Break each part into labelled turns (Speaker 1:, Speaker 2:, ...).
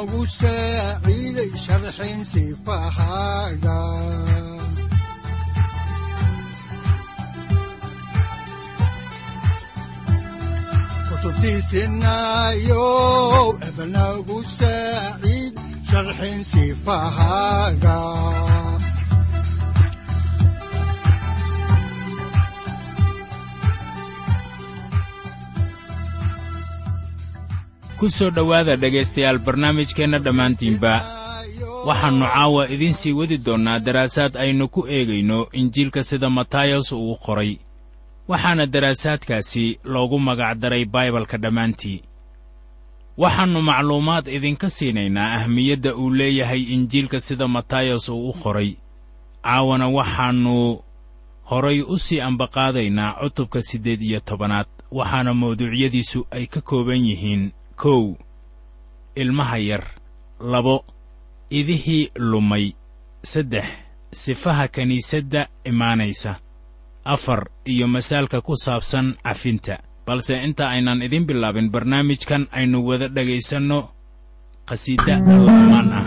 Speaker 1: udanogu saaciiday sharxin sifahaaga kutubtiisinayow ebanagu saaciid sharxin sifahaaga
Speaker 2: ku soo dhowaada dhegaystayaal barnaamijkeenna dhammaantiinba. Waxaannu caawa idiin sii wadi doonnaa daraasaad aynu ku eegayno injiilka sida matayos uu qoray. Waxaana daraasaadkaasi loogu magacdaray baibalka dhammaantii. Waxaannu macluumaad idinka siinaynaa ahmiyadda uu leeyahay injiilka sida matayos uu u qoray. Caawana waxaannu horay u sii ambaqaadaynaa cutubka siddeed iyo tobanaad waxaana mawduucyadiisu ay ka kooban yihiin kow ilmaha yar labo idihii lumay saddex sifaha kiniisadda imaanaysa afar iyo masaalka ku saabsan cafinta. Balse inta aynan idiin bilaabin barnaamijkan aynu wada dhegaysanno qhasiida alla'ammaan ah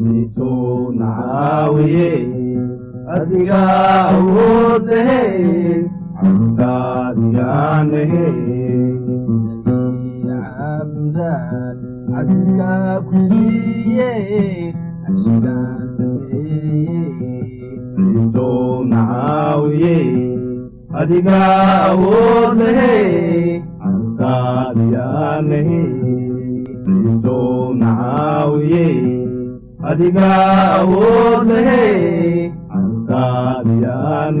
Speaker 3: nisoo nacaawiye adiga awood lehe ankaadiyaanahe cabdaan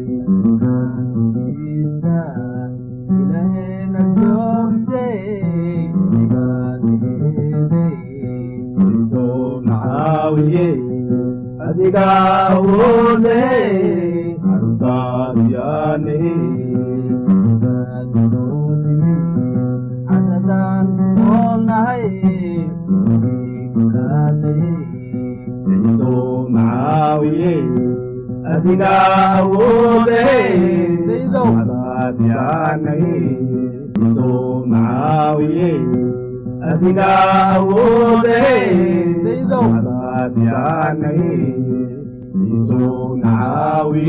Speaker 3: adiga awood lehe ankaadiyaanahe nisoo nacaawiye adiga awood lehe ankaadiyaanahe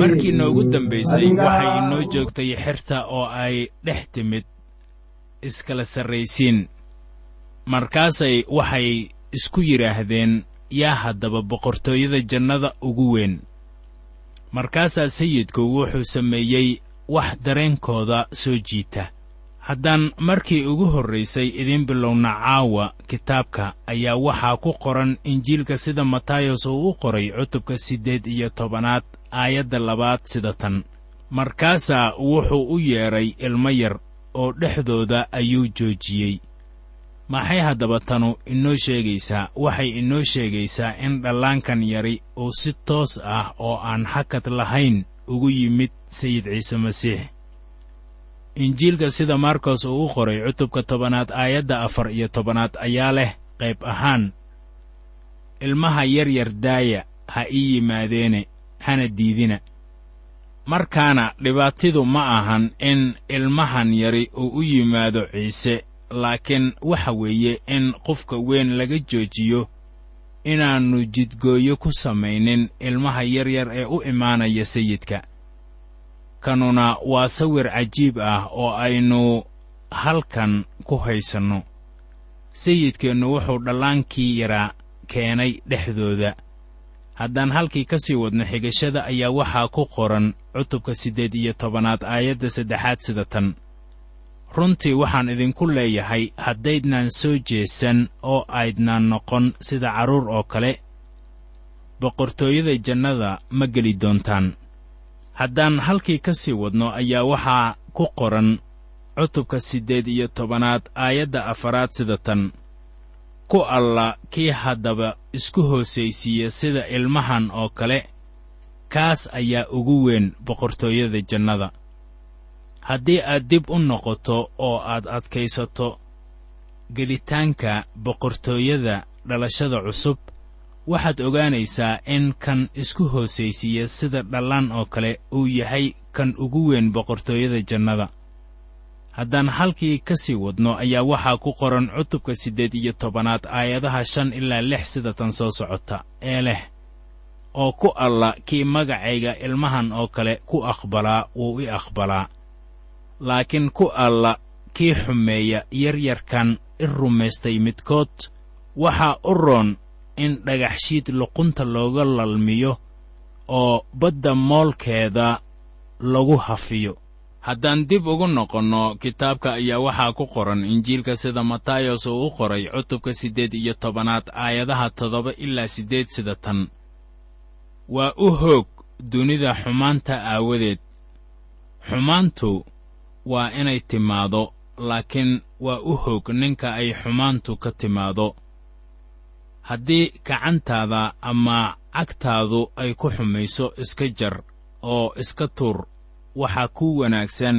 Speaker 2: markii noogu dambaysay waxay inoo joogtay xerta oo ay dhex timid iskala sarraysiin. Markaasay waxay isku yidhaahdeen yaa haddaba boqortooyada jannada ugu weyn. Markaasaa sayidku wuxuu sameeyey wax dareenkooda soo jiita haddaan markii ugu horraysay idiin bilowna caawa kitaabka ayaa waxaa ku qoran injiilka sida matayos uu u qoray cutubka siddeed iyo tobanaad aayadda labaad sida tan. Markaasaa wuxuu u yeedhay ilmo yar oo dhexdooda ayuu joojiyey. Maxay haddaba tanu inoo sheegaysaa? Waxay inoo sheegaysaa in dhallaankan yari uu si toos ah oo aan hakad lahayn ugu yimid sayid ciise masiix injiilka sida markos uu u qoray cutubka tobanaad aayadda afar iyo tobanaad ayaa leh qayb ahaan. Ilmaha yaryar daaya ha ii yimaadeene hana diidina. Markaana dhibaatidu ma ahan in ilmahan yari uu u yimaado ciise laakiin waxa weeye in qofka weyn laga joojiyo inaannu jidgooyo ku samaynin ilmaha yaryar ee u imaanaya sayidka kanuna waa sawir cajiib ah oo aynu halkan ku haysanno. Sayidkeennu wuxuu dhallaankii yaraa keenay dhexdooda. Haddaan halkii ka sii wadno xigashada ayaa waxaa ku qoran cutubka siddeed iyo tobanaad aayadda saddexaad sida tan. Runtii waxaan idinku leeyahay haddaydnaan soo jeesan oo aydnaan noqon sida carruur oo kale boqortooyada jannada ma geli doontaan haddaan halkii ka sii wadno ayaa waxaa ku qoran cutubka siddeed iyo tobanaad aayadda afaraad sida tan. Ku alla kii haddaba isku hoosaysiiya sida ilmahan oo kale kaas ayaa ugu weyn boqortooyada jannada. Haddii aad dib u noqoto oo aad adkaysato gelitaanka boqortooyada dhalashada cusub waxaad ogaanaysaa in kan isku hoosaysiiya sida dhallaan oo kale uu yahay kan ugu weyn boqortooyada jannada. Haddaan halkii ka sii wadno ayaa waxaa ku qoran cutubka siddeed iyo tobanaad aayadaha shan ilaa lix sida tan soo socota ee leh oo ku alla kii magacayga ilmahan oo kale ku aqbalaa wuu i aqbalaa. Laakiin ku alla kii xumeeya yaryarkan i rumaystay midkood waxaa u roon in dhagaxshiid luqunta looga lalmiyo oo badda moolkeeda lagu hafiyo. Haddaan dib ugu noqonno kitaabka ayaa waxaa ku qoran injiilka sida matayos uu u qoray cutubka siddeed iyo tobanaad aayadaha toddoba ilaa siddeed sida tan. Waa u hoog dunida xumaanta aawadeed. Xumaantu waa inay timaado laakiin waa u hoog ninka ay xumaantu ka timaado haddii gacantaada ama cagtaadu ay ku xumayso iska jar oo iska tuur waxaa ku wanaagsan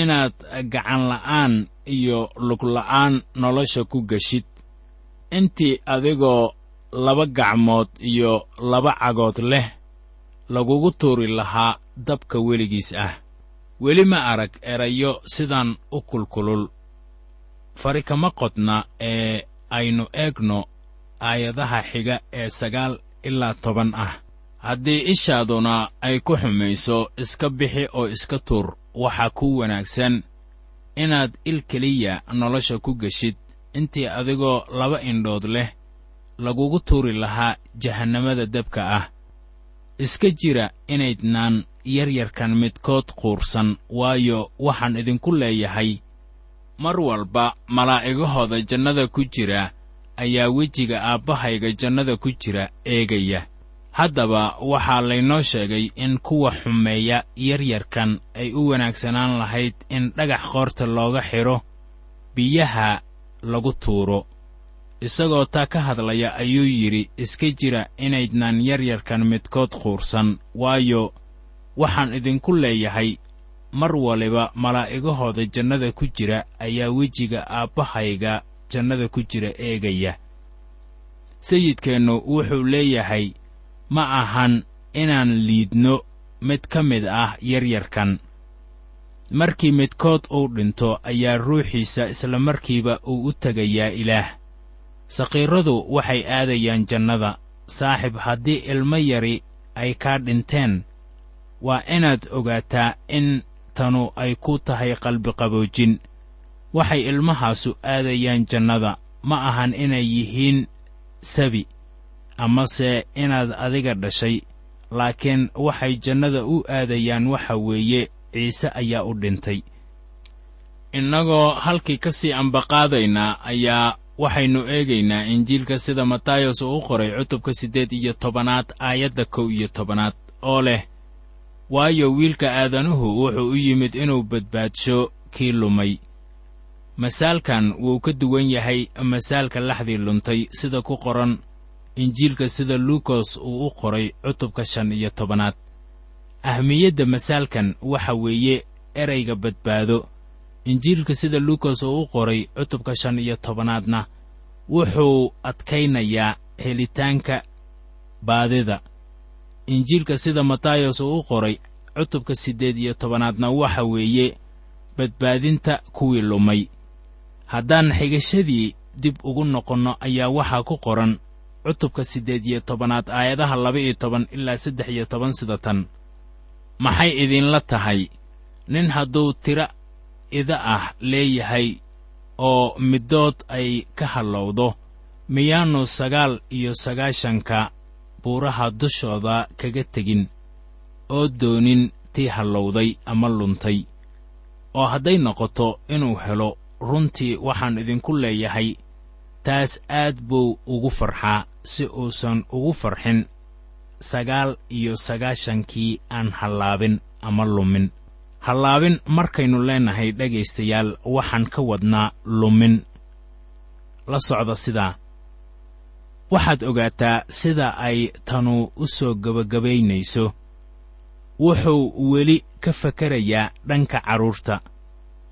Speaker 2: inaad gacanla'aan iyo lugla'aan nolosha ku geshid. Intii adigoo laba gacmood iyo laba cagood leh lagugu tuuri lahaa dabka weligiis ah. Weli ma arag erayo sidan u kulkulul. Fari kama qodna ee aynu eegno aayadaha xiga ee sagaal ilaa toban ah. Haddii ishaaduna ay ku xumayso iska bixi oo iska tuur. Waxaa ku wanaagsan inaad il keliya nolosha ku geshid. Intii adigoo laba indhood leh lagugu tuuri lahaa jahannamada dabka ah. Iska jira inaydnaan yaryarkan midkood quursan waayo waxaan idinku leeyahay mar walba malaa'igahooda jannada ku jira ayaa wejiga aabbahayga jannada ku jira eegaya. Haddaba waxaa laynoo sheegay in kuwa xumeeya yaryarkan ay u wanaagsanaan lahayd in dhagax qoorta looga xidho biyaha lagu tuuro. Isagoo taa ka hadlaya ayuu yidhi iska jira inaydnaan yaryarkan midkood quursan waayo waxaan idinku leeyahay mar waliba malaa'igahooda jannada ku jira ayaa wejiga aabbahayga jannada ku jira eegaya. Sayidkeennu wuxuu leeyahay ma ahan inaan liidno mid ka mid ah yaryarkan. Markii midkood uu dhinto ayaa ruuxiisa isla markiiba uu u tegayaa ilaah. Saqiirradu waxay aadayaan jannada. Saaxib haddii ilmo yari ay kaa dhinteen waa inaad ogaataa in tanu ay ku tahay qalbiqaboojin waxay ilmahaasu aadayaan jannada. Ma ahan inay yihiin sabi amase inaad adiga dhashay. Laakiin waxay jannada u aadayaan waxa weeye ciise ayaa u dhintay. Innagoo halkii ka sii ambaqaadaynaa ayaa waxaynu eegaynaa injiilka sida matayos uu u qoray cutubka siddeed iyo tobanaad aayadda kow iyo tobanaad oo leh waayo wiilka aadanuhu wuxuu u yimid inuu badbaadsho kii lumay masaalkan wuu ka duwan yahay masaalka laxdii luntay sida ku qoran injiilka sida luukos uu u qoray cutubka shan iyo tobanaad. Ahmiyadda masaalkan waxa weeye erayga badbaado. Injiilka sida luukos uu u qoray cutubka shan iyo tobanaadna wuxuu adkaynayaa helitaanka baadida. Injiilka sida matayos uu u qoray cutubka siddeed iyo tobanaadna waxa weeye badbaadinta kuwii lumay haddaan xigashadii dib ugu noqonno ayaa waxaa ku qoran cutubka siddeed iyo tobanaad aayadaha laba iyo toban ilaa saddex iyo toban sida tan. Maxay idinla tahay? Nin hadduu tiro ida ah leeyahay oo middood ay ka hallowdo miyaannu sagaal iyo sagaashanka buuraha dushooda kaga tegin oo doonin tii hallowday ama luntay oo hadday noqoto inuu helo runtii waxaan idinku leeyahay taas aad buu ugu farxaa si uusan ugu farxin. Sagaal iyo sagaashankii aan hallaabin ama lumin. Hallaabin markaynu leennahay dhegaystayaal waxaan ka wadnaa lumin. La socda sidaa. Waxaad ogaataa sida ay tanu u soo gebagabaynayso wuxuu weli ka fakerayaa dhanka carruurta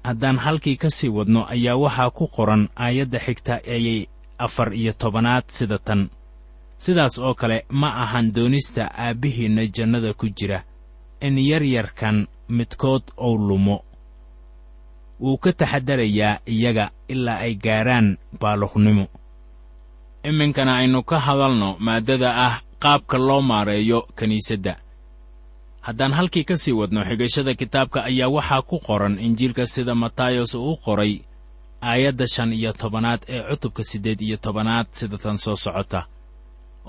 Speaker 2: haddaan halkii ka sii wadno ayaa waxaa ku qoran aayadda xigta ee afar iyo tobanaad sida tan. Sidaas oo kale ma ahan doonista aabbihiinna jannada ku jira. In yaryarkan midkood ou lumo. Wuu ka taxaddarayaa iyaga ilaa ay gaaraan baaluqnimo iminkana aynu ka hadalno maaddada ah qaabka loo maareeyo kiniisadda haddaan halkii ka sii wadno xigashada kitaabka ayaa waxaa ku qoran injiilka sida matayos uu qoray aayadda shan iyo tobanaad ee cutubka siddeed iyo tobanaad sida tan soo socota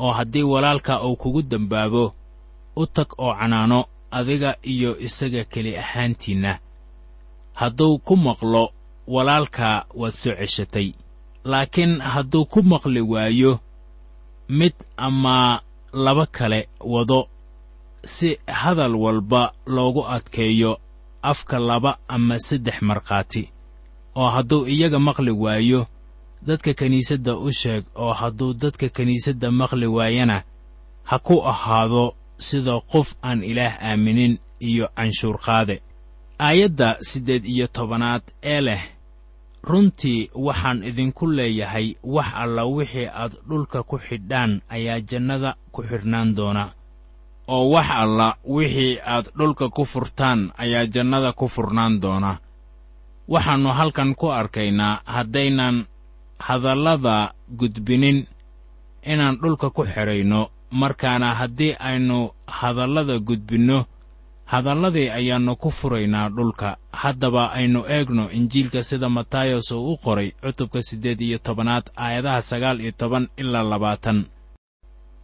Speaker 2: oo haddii walaalka uu kugu dembaabo u tag oo canaano adiga iyo isaga keli ahaantiinna. Hadduu ku maqlo walaalkaa waad soo ceshatay. Laakiin hadduu ku maqli waayo mid ama laba kale wado si hadal walba loogu adkeeyo afka laba ama saddex markhaati oo hadduu iyaga maqli waayo dadka kiniisadda u sheeg oo hadduu dadka kiniisadda maqli waayana ha ku ahaado sida qof aan ilaah aaminin iyo canshuur qaade. Aayadda siddeed iyo tobanaad ee leh runtii waxaan idinku leeyahay wax alla wixii aad dhulka ku xidhaan ayaa jannada ku xidhnaan doona oo wax alla wixii aad dhulka ku furtaan ayaa jannada ku furnaan doona. Waxaannu halkan ku arkaynaa haddaynan hadallada gudbinin inaan dhulka ku xidhayno markaana haddii aynu hadallada gudbinno hadalladii ayaannu ku furaynaa dhulka. Haddaba aynu eegno injiilka sida matayos uu u qoray cutubka siddeed iyo tobanaad aayadaha sagaal iyo toban ilaa labaatan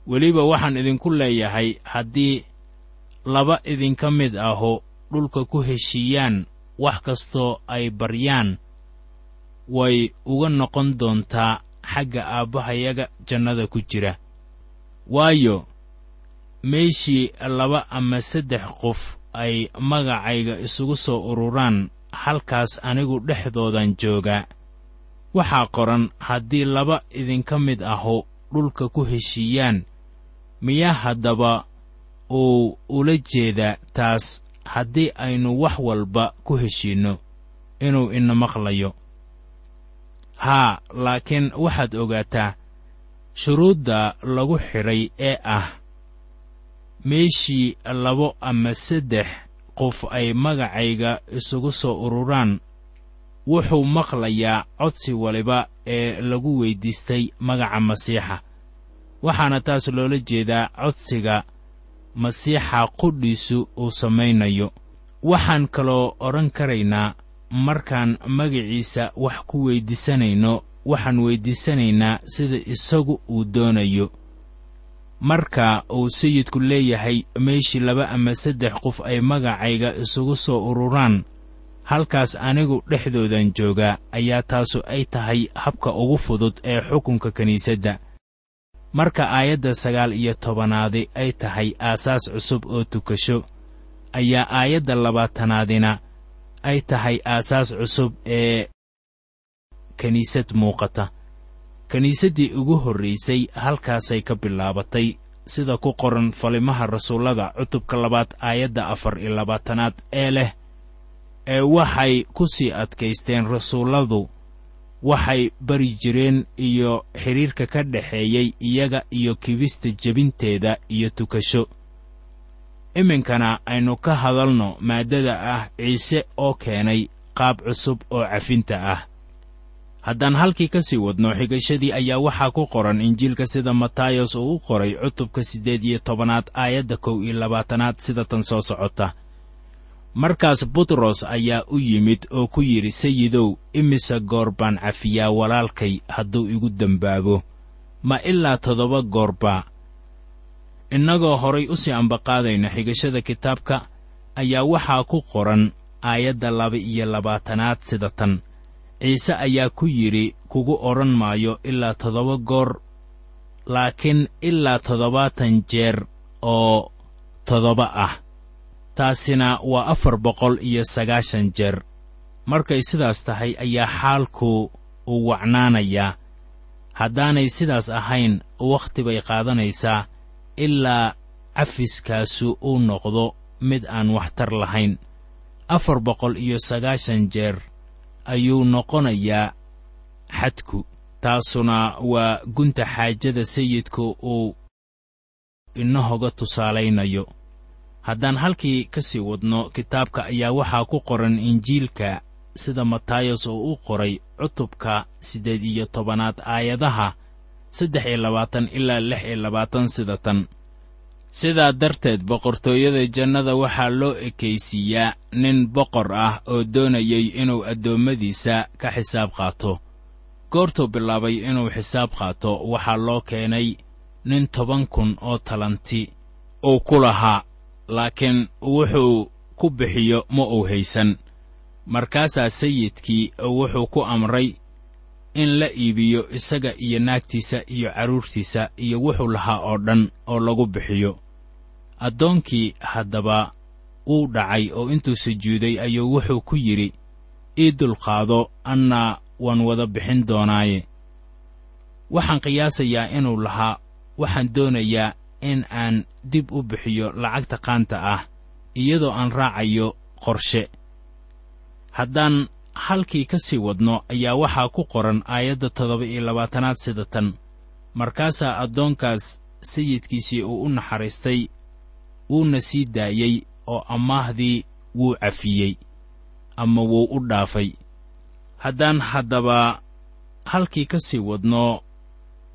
Speaker 2: weliba waxaan idinku leeyahay haddii laba idinka mid ahu dhulka ku heshiiyaan wax kastoo ay baryaan way uga noqon doontaa xagga aabbahayaga jannada ku jira. Waayo meeshii laba ama saddex qof ay magacayga isugu soo ururaan halkaas anigu dhexdoodan joogaa waxaa qoran haddii laba idinka mid ahu dhulka ku heshiiyaan miyaa haddaba uu ula jeedaa taas haddii aynu wax walba ku heshiinno inuu ina maqlayo. Haa laakiin waxaad ogaataa shuruudda lagu xidhay ee ah meeshii labo ama saddex qof ay magacayga isugu soo ururaan wuxuu maqlayaa codsi waliba ee lagu weyddiistay magaca masiixa waxaana taas loola jeedaa codsiga masiixa qudhiisu uu samaynayo. Waxaan kaloo odhan karaynaa markaan magaciisa wax ku weyddiisanayno waxaan weyddiisanaynaa sida isagu uu doonayo. Marka uu sayidku leeyahay meeshii laba ama saddex qof ay magacayga isugu soo ururaan halkaas anigu dhexdoodan joogaa ayaa taasu ay tahay habka ugu fudud ee xukunka kiniisadda marka aayadda sagaal iyo tobanaadi ay tahay aasaas cusub oo tukasho ayaa aayadda labaatanaadina ay tahay aasaas cusub ee kiniisad muuqata. Kiniisaddii ugu horraysay halkaasay ka bilaabatay sida ku qoran falimaha rasuullada cutubka labaad aayadda afar iyo labaatanaad ee leh ee waxay ku sii adkaysteen rasuulladu waxay bari jireen iyo xidhiirka ka dhexeeyey iyaga iyo kibista jebinteeda iyo tukasho. Iminkana aynu ka hadalno maaddada ah ciise oo keenay qaab cusub oo cafinta ah. Haddaan halkii ka sii wadno xigashadii ayaa waxaa ku qoran injiilka sida matayos uu u qoray cutubka siddeed iyo tobanaad aayadda kow iyo labaatanaad sida tan soo socota markaas butros ayaa u yimid oo ku yidhi sayidow imise goor baan cafiyaa walaalkay hadduu igu dembaabo ma ilaa toddoba goorbaa innagoo horay u sii ambaqaadayna xigashada kitaabka ayaa waxaa ku qoran aayadda laba iyo labaatanaad sida tan. Ciise ayaa ku yidhi kugu odhan maayo ilaa toddoba goor laakiin ilaa toddobaatan jeer oo toddoba ah taasina waa afar boqol iyo sagaashan jeer. Markay sidaas tahay ayaa xaalku uu wacnaanayaa. Haddaanay sidaas ahayn wakhti bay qaadanaysaa ilaa cafiskaasu uu noqdo mid aan waxtar lahayn. Afar boqol iyo sagaashan jeer ayuu noqonayaa xadku taasuna waa gunta xaajada sayidku uu inahoga tusaalaynayo haddaan halkii ka sii wadno kitaabka ayaa waxaa ku qoran injiilka sida matayos oo u qoray cutubka siddeed iyo tobanaad aayadaha saddex iyo labaatan ilaa lix iyo labaatan sida tan. Sidaa darteed boqortooyada jannada waxaa loo ekaysiiyaa nin boqor ah oo doonayay inuu addoommadiisa ka xisaab qaato. Goortuu bilaabay inuu xisaab qaato waxaa loo keenay nin toban kun oo talanti uu ku lahaa laakiin wuxuu ku bixiyo ma uu haysan. Markaasaa sayidkii wuxuu ku amray in la iibiyo isaga iyo naagtiisa iyo carruurtiisa iyo wuxuu lahaa oo dhan oo lagu bixiyo. Addoonkii haddaba wuu dhacay oo intuu sujuuday ayuu wuxuu ku yidhi ii dulqaado anna waan wada bixin doonaaye. Waxaan qiyaasayaa inuu lahaa waxaan doonayaa in aan dib u bixiyo lacagta qaanta ah iyadoo aan raacayo qorshe. Haddaan halkii ka sii wadno ayaa waxaa ku qoran aayadda toddoba iyo labaatanaad sida tan. Markaasaa addoonkaas sayidkiisii uu u naxariistay wuuna sii daayey oo amaahdii wuu cafiyey ama wuu u dhaafay. Haddaan haddaba halkii ka sii wadno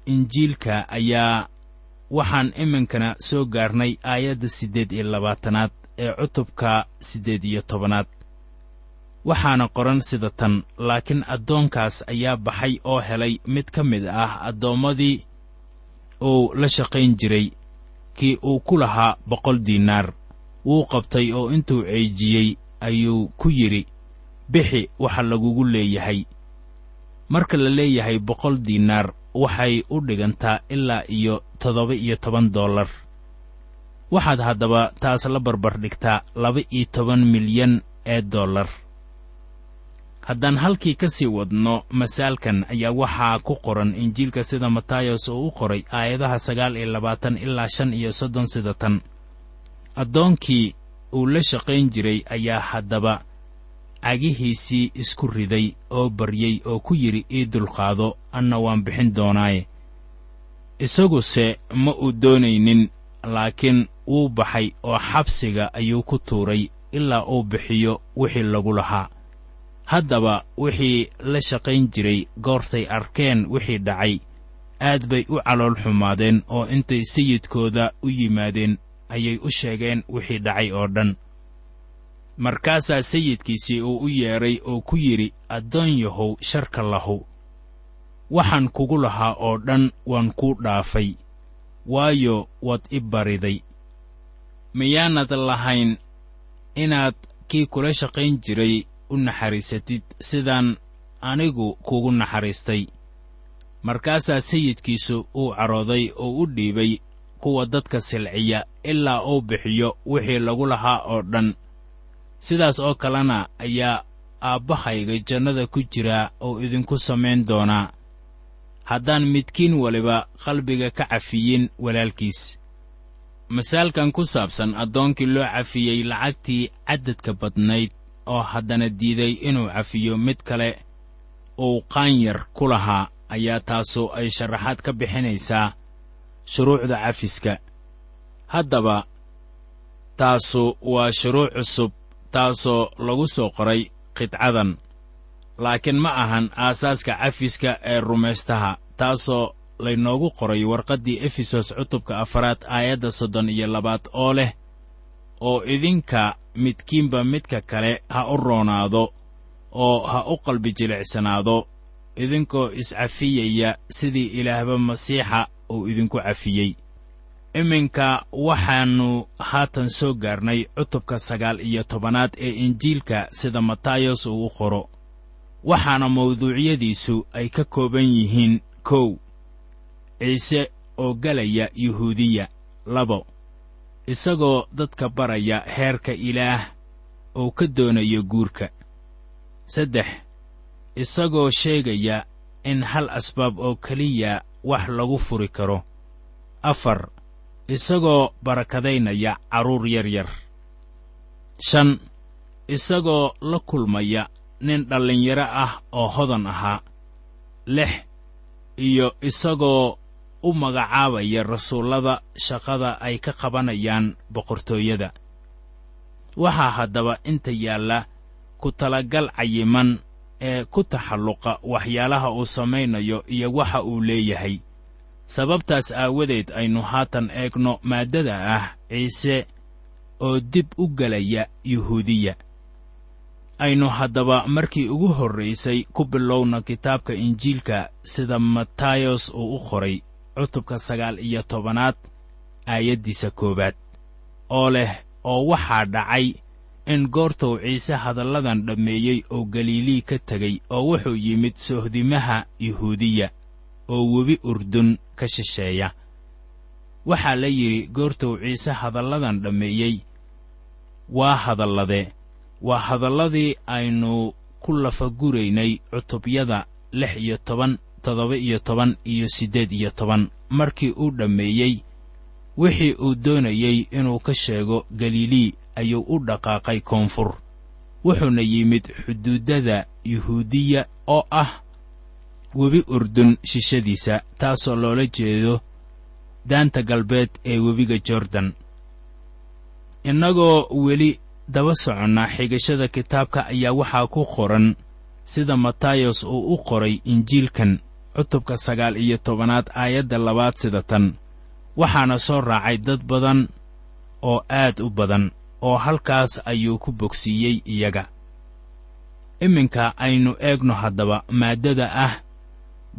Speaker 2: injiilka ayaa waxaan iminkana soo gaarnay aayadda siddeed iyo labaatanaad ee cutubka siddeed iyo tobanaad. Waxaana qoran sida tan laakiin addoonkaas ayaa baxay oo helay mid ka mid ah addoommadii uu la shaqayn jiray kii uu ku lahaa boqol diinaar. Wuu qabtay oo intuu ceejiyey ayuu ku yidhi bixi waxa lagugu leeyahay. Marka la leeyahay boqol diinaar waxay u dhigantaa ilaa iyo toddoba iyo toban dollar. Waxaad haddaba taas la barbar dhigtaa laba iyo toban milyan ee dollar. Haddaan halkii ka sii wadno masaalkan ayaa waxaa ku qoran injiilka sida matayos oo u qoray aayadaha sagaal iyo labaatan ilaa shan iyo soddon sida tan. Addoonkii uu la shaqayn jiray ayaa haddaba cagihiisii isku riday oo baryey oo ku yidhi ii dulqaado anna waan bixin doonaaye isaguse ma uu doonaynin laakiin wuu baxay oo xabsiga ayuu ku tuuray ilaa uu bixiyo wixii lagu lahaa. Haddaba wixii la shaqayn jiray goortay arkeen wixii dhacay aad bay u calool xumaadeen oo intay sayidkooda u yimaadeen ayay u sheegeen wixii dhacay oo dhan. Markaasaa sayidkiisii uu u yeedhay oo ku yidhi addoon yahow sharka lahu waxaan kugu lahaa oo dhan waan kuu dhaafay. Waayo waad i bariday. Miyaanad lahayn inaad kii kula shaqayn jiray u naxariisatid sidaan anigu kugu naxariistay. Markaasaa sayidkiisu uu carooday oo u dhiibay kuwa dadka silciya ilaa uu bixiyo wixii lagu lahaa oo dhan. Sidaas oo kalena ayaa aabbahayga jannada ku jiraa oo idinku samayn doonaa haddaan midkiin waliba qalbiga ka cafiyin walaalkiis. Masaalkan ku saabsan addoonkii loo cafiyey lacagtii caddadka badnayd oo haddana diiday inuu cafiyo mid kale uu qaanyar ku lahaa ayaa taasu ay sharaxaad ka bixinaysaa shuruucda cafiska. Haddaba taasu waa shuruuc cusub taasoo lagu soo qoray qidcadan laakiin ma ahan aasaaska cafiska ee rumaystaha taasoo laynoogu qoray warqaddii efesos cutubka afaraad aayadda soddon iyo labaad oo leh oo idinka midkiinba midka kale ha u roonaado oo ha u qalbi jilicsanaado. Idinkoo iscafiyaya sidii ilaahba masiixa uu idinku cafiyey. Iminka waxaannu haatan soo gaarnay cutubka sagaal iyo tobanaad ee injiilka sida matayos uu u qoro waxaana mawduucyadiisu ay ka kooban yihiin kow ciise oo galaya yuhuudiya labo isagoo dadka baraya heerka ilaah oo ka doonayo guurka saddex isagoo sheegaya in hal asbaab oo keliya wax lagu furi karo afar isagoo barakadaynaya carruur yar yar shan isagoo la kulmaya nin dhallinyaro ah oo hodan ahaa lix iyo isagoo u magacaabaya rasuullada shaqada ay ka qabanayaan boqortooyada. Waxaa haddaba inta yaalla ku talagal cayiman ee ku taxalluqa waxyaalaha uu samaynayo iyo waxa uu leeyahay. Sababtaas aawadeed aynu haatan eegno maaddada ah ciise oo dib u gelaya yuhuudiya aynu haddaba markii ugu horraysay ku bilowna kitaabka injiilka sida matayos uu u qoray cutubka sagaal iyo tobanaad aayaddiisa koowaad oo leh oo waxaa dhacay in goortuu ciise hadalladan dhammeeyey oo galiilii ka tegey oo wuxuu yimid sohdimaha yuhuudiya oo webi urdun ka shisheeya. Waxaa la yidhi goortuu ciise hadalladan dhammeeyey waa hadalladee waa hadalladii aynu ku lafaguraynay cutubyada lix iyo toban toddoba iyo toban iyo siddeed iyo toban. Markii uu dhammeeyey wixii uu doonayey inuu ka sheego galilii ayuu u dhaqaaqay koonfur. Wuxuuna yimid xuduuddada yuhuudiya oo ah webi urdun shishadiisa taasoo loola jeedo daanta galbeed ee webiga jordan. Innagoo weli daba soconnaa xigashada kitaabka ayaa waxaa ku qoran sida matayos uu u qoray injiilkan cutubka sagaal iyo tobanaad aayadda labaad sida tan. Waxaana soo raacay dad badan oo aad u badan oo halkaas ayuu ku bogsiiyey iyaga. Iminka aynu eegno haddaba maaddada ah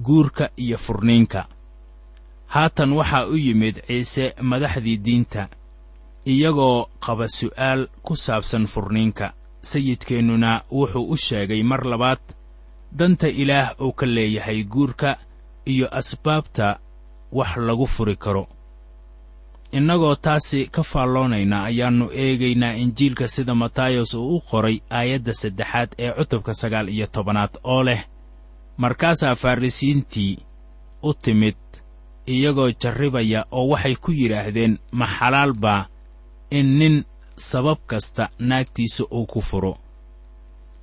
Speaker 2: guurka iyo furniinka. Haatan waxaa u yimid ciise madaxdii diinta iyagoo qaba su'aal ku saabsan furniinka. Sayidkeennuna wuxuu u sheegay mar labaad danta ilaah uu ka leeyahay guurka iyo asbaabta wax lagu furi karo. Innagoo taasi ka faalloonayna ayaannu eegaynaa injiilka sida matayos uu u qoray aayadda saddexaad ee cutubka sagaal iyo tobanaad oo leh markaasaa farrisiintii u timid iyagoo jarribaya oo waxay ku yidhaahdeen ma xalaal baa in nin sabab kasta naagtiisa uu ku furo.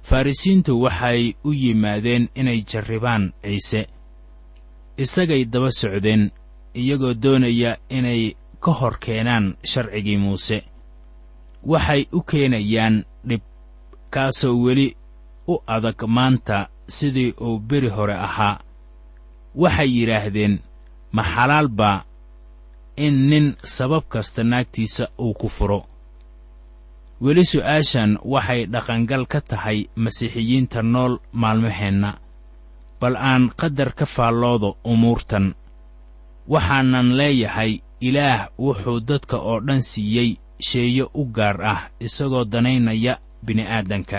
Speaker 2: Farrisiintu waxay u yimaadeen inay jarribaan ciise. Isagay daba socdeen iyagoo doonaya inay ka hor keenaan sharcigii muuse. Waxay u keenayaan dhib kaasoo weli u adag maanta sidii uu beri hore ahaa. Waxay yidhaahdeen ma xalaal baa in nin sabab kasta naagtiisa uu ku furo. Weli su'aashan waxay dhaqangal ka tahay masiixiyiinta nool maalmaheenna bal aan qadar ka faalloodo umuurtan. Waxaanan leeyahay ilaah wuxuu dadka oo dhan siiyey sheeyo u gaar ah isagoo danaynaya bini'aadanka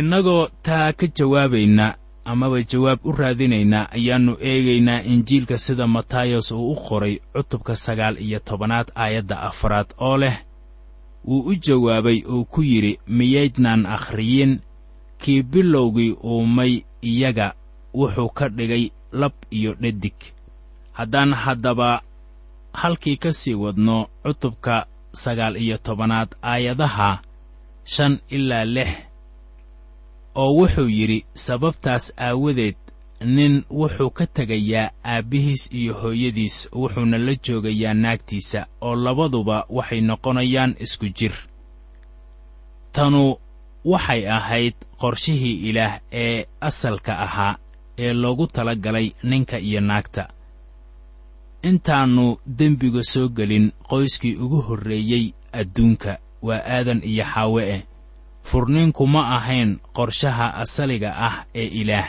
Speaker 2: innagoo taa ka jawaabayna amaba jawaab u raadinayna ayaannu eegaynaa injiilka sida matayos uu u qoray cutubka sagaal iyo tobanaad aayadda afaraad oo leh wuu u jawaabay oo ku yidhi miyaydnaan akhriyin? Kii bilowgii uumay iyaga wuxuu ka dhigay lab iyo dhadig haddaan haddaba halkii ka sii wadno cutubka sagaal iyo tobanaad aayadaha shan ilaa lix oo wuxuu yidhi sababtaas aawadeed nin wuxuu ka tegayaa aabbihiis iyo hooyadiis wuxuuna la joogayaa naagtiisa oo labaduba waxay noqonayaan isku jir. Tanu waxay ahayd qorshihii ilaah ee asalka ahaa ee loogu tala galay ninka iyo naagta. Intaannu dembiga soo gelin qoyskii ugu horreeyey adduunka waa aadan iyo xaawe eh furniinku ma ahayn qorshaha asaliga ah ee ilaah.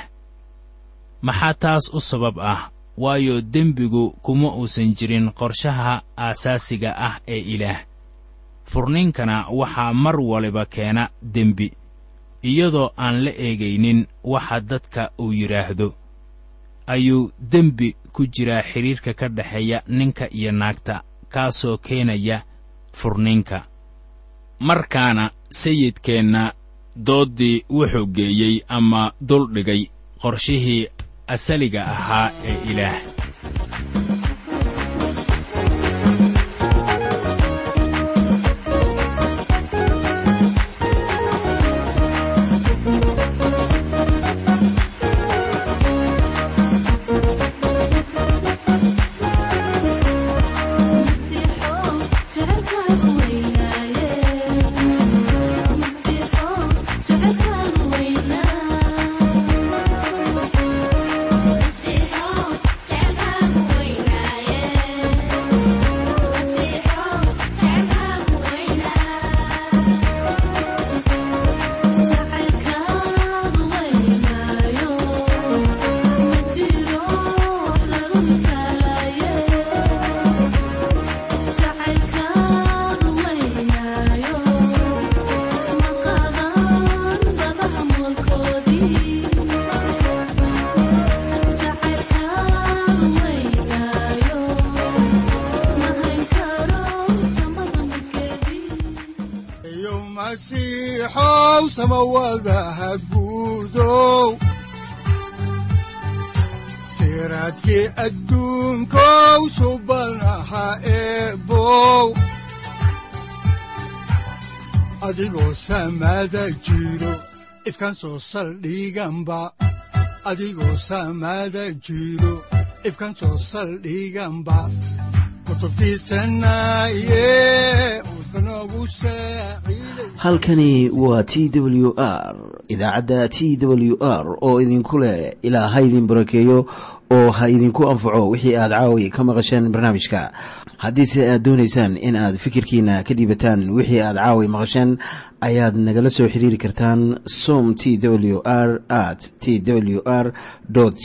Speaker 2: Maxaa taas u sabab ah? Waayo dembigu kuma uusan jirin qorshaha aasaasiga ah ee ilaah. Furniinkana waxaa mar waliba keena dembi iyadoo aan la eegaynin waxa dadka uu yidhaahdo ayuu dembi ku jiraa xidhiirka ka dhexeeya ninka iyo naagta kaasoo keenaya furniinka. Markaana sayidkeenna dooddii wuxuu geeyey ama duldhigay qorshihii asaliga ahaa ee ilaah
Speaker 1: adigoo samada jiro ifkan soo saldhiganba adigoo samada jiro ifkan soo saldhiganba
Speaker 4: halkani waa t w r idaacadda t w r oo idinku leh ilaa ha idin barakeeyo oo ha idinku anfaco wixii aad caawi ka maqasheen barnaamijka. Haddiise aad doonaysaan in aad fikirkiina ka dhiibataan wixii aad caawi maqasheen ayaad nagala soo xiriiri kartaan som t w r at t w r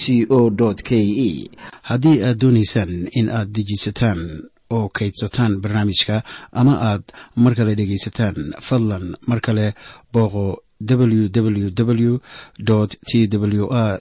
Speaker 4: c o k e haddii aad doonaysaan in aad dejiisataan oo kaydsataan barnaamijka ama aad mar kale dhegaysataan fadlan mar kale booqo www t w r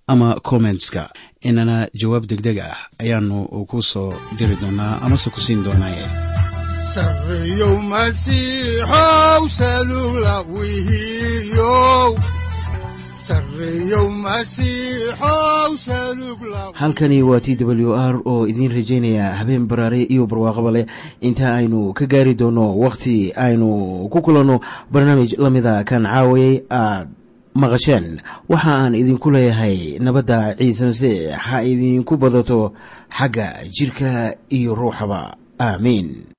Speaker 4: ama kommentska inana jawaab degdeg ah ayaanu ku soo diri doonaa amase ku siin doonaaye
Speaker 1: sareyow masiixow wihiyow
Speaker 4: halkani waa t w r oo idiin rajaynaya habeen baraare iyo barwaaqaba leh inta aynu ka gaari doono wakhti aynu ku kulanno barnaamij la mida kan caawayay aad maqasheen. Waxa aan idinku leeyahay nabadda ciise masiix ha idinku badato xagga jidhka iyo ruuxaba. Aamiin